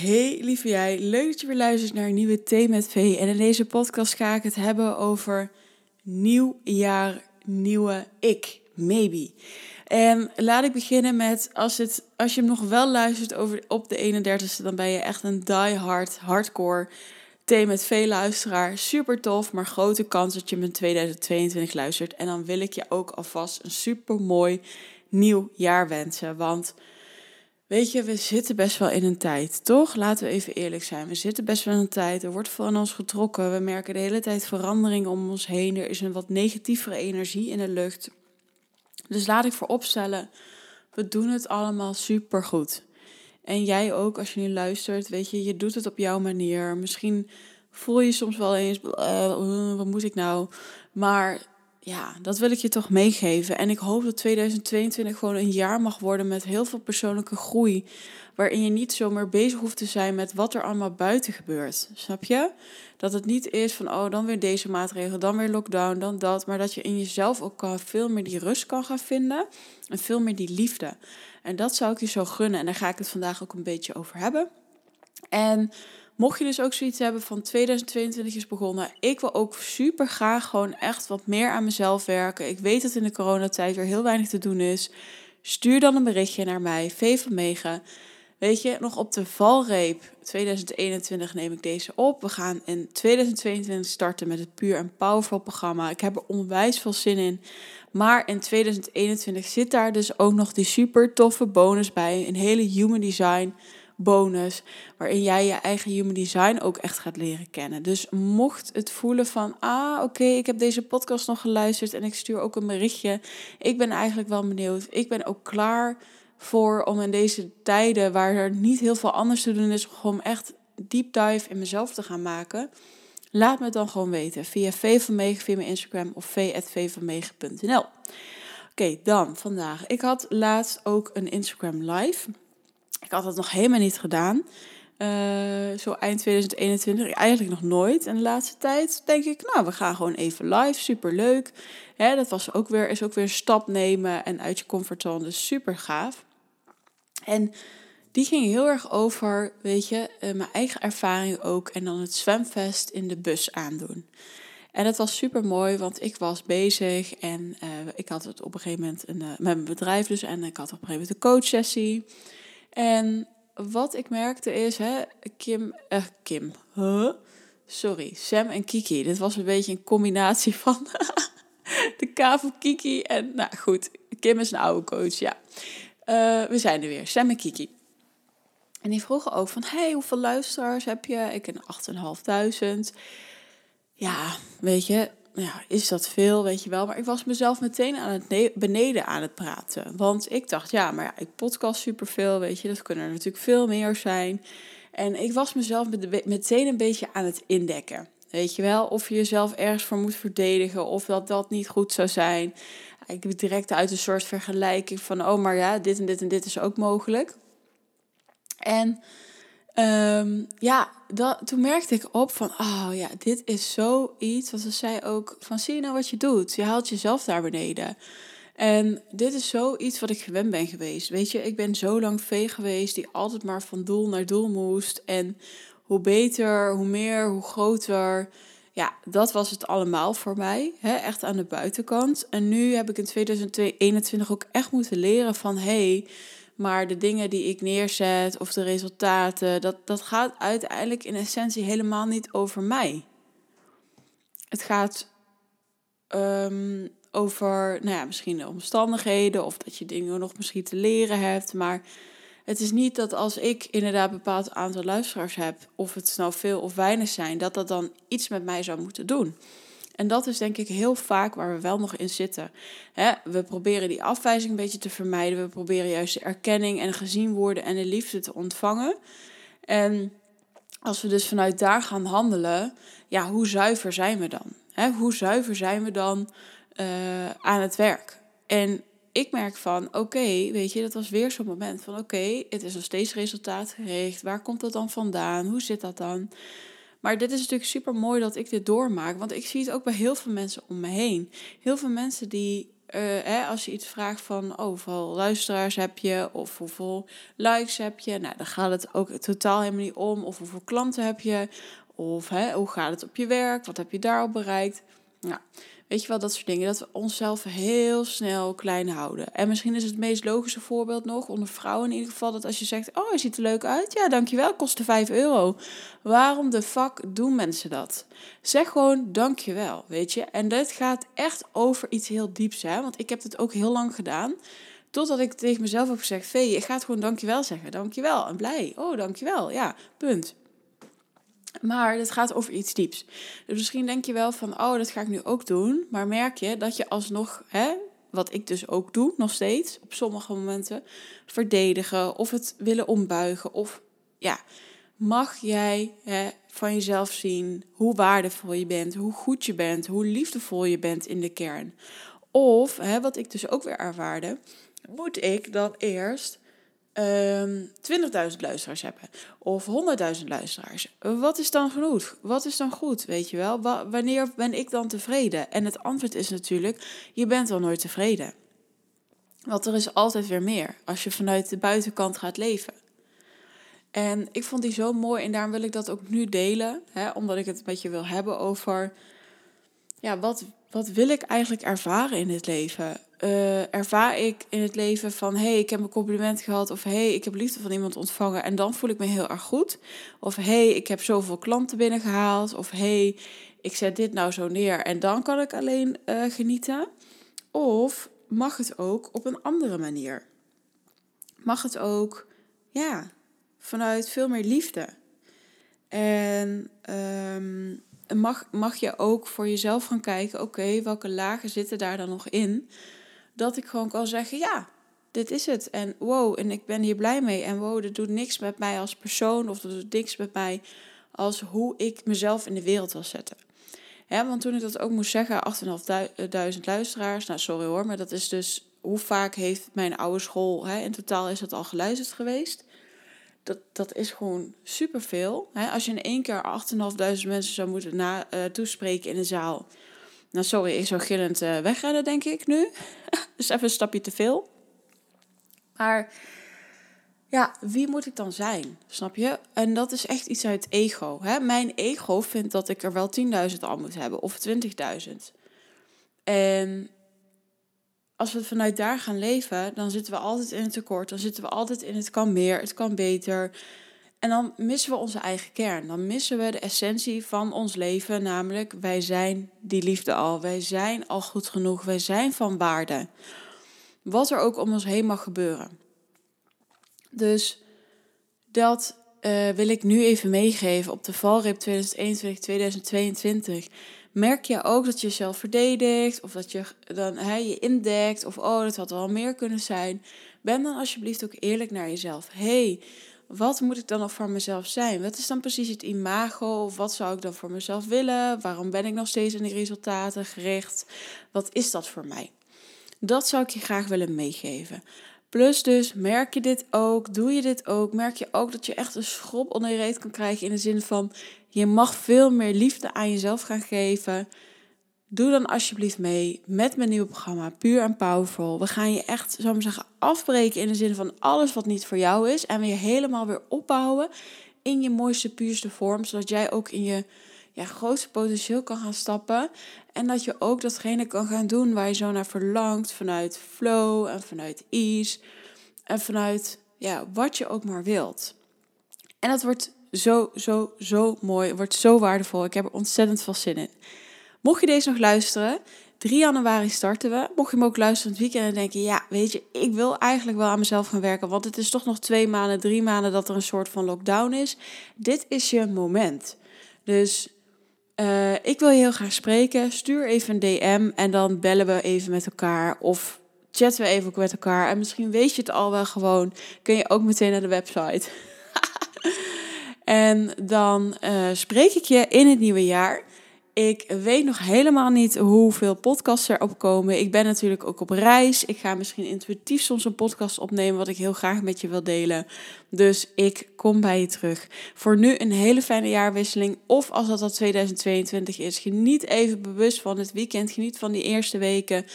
Hey lieve jij, leuk dat je weer luistert naar een nieuwe Thee met V. En in deze podcast ga ik het hebben over nieuw jaar, nieuwe ik, maybe. En laat ik beginnen met, als, het, als je hem nog wel luistert over, op de 31ste, dan ben je echt een die-hard, hardcore Thee met V luisteraar. Super tof, maar grote kans dat je hem in 2022 luistert. En dan wil ik je ook alvast een super mooi nieuw jaar wensen, want... Weet je, we zitten best wel in een tijd, toch? Laten we even eerlijk zijn. We zitten best wel in een tijd. Er wordt van ons getrokken. We merken de hele tijd verandering om ons heen. Er is een wat negatievere energie in de lucht. Dus laat ik vooropstellen, we doen het allemaal super goed. En jij ook, als je nu luistert, weet je, je doet het op jouw manier. Misschien voel je soms wel eens, uh, wat moet ik nou? Maar ja, dat wil ik je toch meegeven. En ik hoop dat 2022 gewoon een jaar mag worden met heel veel persoonlijke groei. Waarin je niet zomaar bezig hoeft te zijn met wat er allemaal buiten gebeurt. Snap je? Dat het niet is van, oh, dan weer deze maatregel, dan weer lockdown, dan dat. Maar dat je in jezelf ook veel meer die rust kan gaan vinden. En veel meer die liefde. En dat zou ik je zo gunnen. En daar ga ik het vandaag ook een beetje over hebben. En Mocht je dus ook zoiets hebben van 2022 is begonnen, ik wil ook super graag gewoon echt wat meer aan mezelf werken. Ik weet dat in de coronatijd weer heel weinig te doen is. Stuur dan een berichtje naar mij, V van Megen. Weet je, nog op de valreep 2021 neem ik deze op. We gaan in 2022 starten met het Puur en Powerful programma. Ik heb er onwijs veel zin in. Maar in 2021 zit daar dus ook nog die super toffe bonus bij. Een hele human design bonus, waarin jij je eigen human design ook echt gaat leren kennen. Dus mocht het voelen van, ah oké, ik heb deze podcast nog geluisterd en ik stuur ook een berichtje. Ik ben eigenlijk wel benieuwd. Ik ben ook klaar voor om in deze tijden waar er niet heel veel anders te doen is, gewoon echt deep dive in mezelf te gaan maken. Laat me dan gewoon weten via V van Megen, via mijn Instagram of v.vvanmegen.nl. Oké, dan vandaag. Ik had laatst ook een Instagram live. Ik had dat nog helemaal niet gedaan. Uh, zo eind 2021, eigenlijk nog nooit. En de laatste tijd denk ik, nou, we gaan gewoon even live. Super leuk. dat was ook weer, is ook weer een stap nemen en uit je comfortzone. Dus super gaaf. En die ging heel erg over, weet je, uh, mijn eigen ervaring ook. En dan het zwemvest in de bus aandoen. En dat was super mooi, want ik was bezig en uh, ik had het op een gegeven moment een, met mijn bedrijf dus. En ik had op een gegeven moment een coachsessie. En wat ik merkte is, hè, Kim, eh, Kim, sorry, Sam en Kiki. Dit was een beetje een combinatie van de K van Kiki en, nou goed, Kim is een oude coach, ja. Uh, we zijn er weer, Sam en Kiki. En die vroegen ook van, hey, hoeveel luisteraars heb je? Ik heb 8.500. Ja, weet je, ja, is dat veel, weet je wel. Maar ik was mezelf meteen aan het beneden aan het praten. Want ik dacht, ja, maar ja, ik podcast superveel, weet je. Dat kunnen er natuurlijk veel meer zijn. En ik was mezelf meteen een beetje aan het indekken. Weet je wel, of je jezelf ergens voor moet verdedigen, of dat dat niet goed zou zijn. Ik heb direct uit een soort vergelijking van, oh, maar ja, dit en dit en dit is ook mogelijk. En Um, ja, dat, toen merkte ik op van, oh ja, dit is zoiets. Want ze zei ook van, zie je nou wat je doet? Je haalt jezelf daar beneden. En dit is zoiets wat ik gewend ben geweest. Weet je, ik ben zo lang vee geweest die altijd maar van doel naar doel moest. En hoe beter, hoe meer, hoe groter. Ja, dat was het allemaal voor mij. Hè? Echt aan de buitenkant. En nu heb ik in 2021 ook echt moeten leren van, hey, maar de dingen die ik neerzet of de resultaten, dat, dat gaat uiteindelijk in essentie helemaal niet over mij. Het gaat um, over, nou ja, misschien de omstandigheden of dat je dingen nog misschien te leren hebt. Maar het is niet dat als ik inderdaad een bepaald aantal luisteraars heb, of het nou veel of weinig zijn, dat dat dan iets met mij zou moeten doen. En dat is denk ik heel vaak waar we wel nog in zitten. we proberen die afwijzing een beetje te vermijden. We proberen juist de erkenning en gezien worden en de liefde te ontvangen. En als we dus vanuit daar gaan handelen, ja, hoe zuiver zijn we dan? hoe zuiver zijn we dan uh, aan het werk? En ik merk van, oké, weet je, dat was weer zo'n moment van, oké, het is nog steeds resultaatgericht. Waar komt dat dan vandaan? Hoe zit dat dan? Maar dit is natuurlijk super mooi dat ik dit doormaak. Want ik zie het ook bij heel veel mensen om me heen. Heel veel mensen die hè, als je iets vraagt van oh, hoeveel luisteraars heb je of hoeveel likes heb je, nou, dan gaat het ook totaal helemaal niet om. Of hoeveel klanten heb je, of hè, hoe gaat het op je werk, wat heb je daarop bereikt. Nou, Weet je wel, dat soort dingen. Dat we onszelf heel snel klein houden. En misschien is het meest logische voorbeeld nog, onder vrouwen in ieder geval, dat als je zegt, oh, je ziet er leuk uit. Ja, dankjewel, kostte 5 euro. Waarom de fuck doen mensen dat? Zeg gewoon dankjewel, weet je. En dit gaat echt over iets heel dieps, hè. Want ik heb het ook heel lang gedaan. Totdat ik tegen mezelf heb gezegd, Vee, je gaat gewoon dankjewel zeggen. Dankjewel, en blij. Oh, dankjewel. Ja, punt. Maar het gaat over iets dieps. Dus misschien denk je wel van, oh, dat ga ik nu ook doen. Maar merk je dat je alsnog, hè, wat ik dus ook doe, nog steeds, op sommige momenten, verdedigen of het willen ombuigen. Of ja, mag jij hè, van jezelf zien hoe waardevol je bent, hoe goed je bent, hoe liefdevol je bent in de kern. Of, hè, wat ik dus ook weer ervaarde, moet ik dan eerst um, 20.000 luisteraars hebben of 100.000 luisteraars. Wat is dan genoeg? Wat is dan goed? Weet je wel? wanneer ben ik dan tevreden? En het antwoord is natuurlijk: je bent al nooit tevreden. Want er is altijd weer meer als je vanuit de buitenkant gaat leven. En ik vond die zo mooi en daarom wil ik dat ook nu delen, hè, omdat ik het met je wil hebben over ja, wat, wat wil ik eigenlijk ervaren in dit leven? uh, ervaar ik in het leven van hé, hey, ik heb een compliment gehad of hé, hey, ik heb liefde van iemand ontvangen en dan voel ik me heel erg goed. Of hé, hey, ik heb zoveel klanten binnengehaald of hé, hey, ik zet dit nou zo neer en dan kan ik alleen uh, genieten. Of mag het ook op een andere manier? Mag het ook, ja, vanuit veel meer liefde? En um, mag, mag je ook voor jezelf gaan kijken, oké, welke lagen zitten daar dan nog in? dat ik gewoon kan zeggen: ja, dit is het. En wow, en ik ben hier blij mee. En wow, dit doet niks met mij als persoon of dat doet niks met mij als hoe ik mezelf in de wereld wil zetten. Want toen ik dat ook moest zeggen, 8.500 luisteraars. Nou, sorry hoor, maar dat is dus hoe vaak heeft mijn oude school, hè, in totaal is dat al geluisterd geweest. Dat, dat is gewoon superveel. Als je in één keer 8.500 mensen zou moeten na, uh, toespreken in een zaal, nou, sorry, ik zou gillend uh, wegrennen, denk ik nu. dus even een stapje te veel. Maar ja, wie moet ik dan zijn? Snap je? En dat is echt iets uit ego. Hè? Mijn ego vindt dat ik er wel 10.000 al moet hebben of 20.000. En als we vanuit daar gaan leven, dan zitten we altijd in het tekort. Dan zitten we altijd in het kan meer, het kan beter. En dan missen we onze eigen kern. Dan missen we de essentie van ons leven, namelijk wij zijn die liefde al. Wij zijn al goed genoeg. Wij zijn van waarde. Wat er ook om ons heen mag gebeuren. Dus dat uh, wil ik nu even meegeven op de valreep 2021-2022. Merk je ook dat je jezelf verdedigt of dat je dan hè, je indekt of oh, dat had wel meer kunnen zijn. Ben dan alsjeblieft ook eerlijk naar jezelf. hey, wat moet ik dan nog voor mezelf zijn? Wat is dan precies het imago? Of wat zou ik dan voor mezelf willen? Waarom ben ik nog steeds in die resultaten gericht? Wat is dat voor mij? Dat zou ik je graag willen meegeven. Plus dus, merk je dit ook? Doe je dit ook? Merk je ook dat je echt een schop onder je reet kan krijgen in de zin van... je mag veel meer liefde aan jezelf gaan geven... Doe dan alsjeblieft mee met mijn nieuwe programma Puur en Powerful. We gaan je echt, zou ik zeggen, afbreken in de zin van alles wat niet voor jou is. En weer helemaal weer opbouwen in je mooiste, puurste vorm. Zodat jij ook in je ja, grootste potentieel kan gaan stappen. En dat je ook datgene kan gaan doen waar je zo naar verlangt. Vanuit flow en vanuit ease. En vanuit ja, wat je ook maar wilt. En dat wordt zo, zo, zo mooi. Wordt zo waardevol. Ik heb er ontzettend veel zin in. Mocht je deze nog luisteren, 3 januari starten we. Mocht je hem ook luisteren het weekend en denken, ja, weet je, ik wil eigenlijk wel aan mezelf gaan werken, want het is toch nog twee maanden, drie maanden dat er een soort van lockdown is. Dit is je moment. Dus uh, ik wil je heel graag spreken. Stuur even een DM en dan bellen we even met elkaar of chatten we even met elkaar. En misschien weet je het al wel gewoon, kun je ook meteen naar de website. En dan uh, spreek ik je in het nieuwe jaar. Ik weet nog helemaal niet hoeveel podcasts er opkomen. Ik ben natuurlijk ook op reis. Ik ga misschien intuïtief soms een podcast opnemen wat ik heel graag met je wil delen. Dus ik kom bij je terug. Voor nu een hele fijne jaarwisseling. Of als dat al 2022 is, geniet even bewust van het weekend. Geniet van die eerste weken.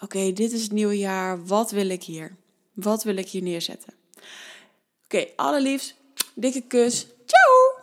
Oké, dit is het nieuwe jaar. Wat wil ik hier? Wat wil ik hier neerzetten? Oké, allerliefst, dikke kus. 啾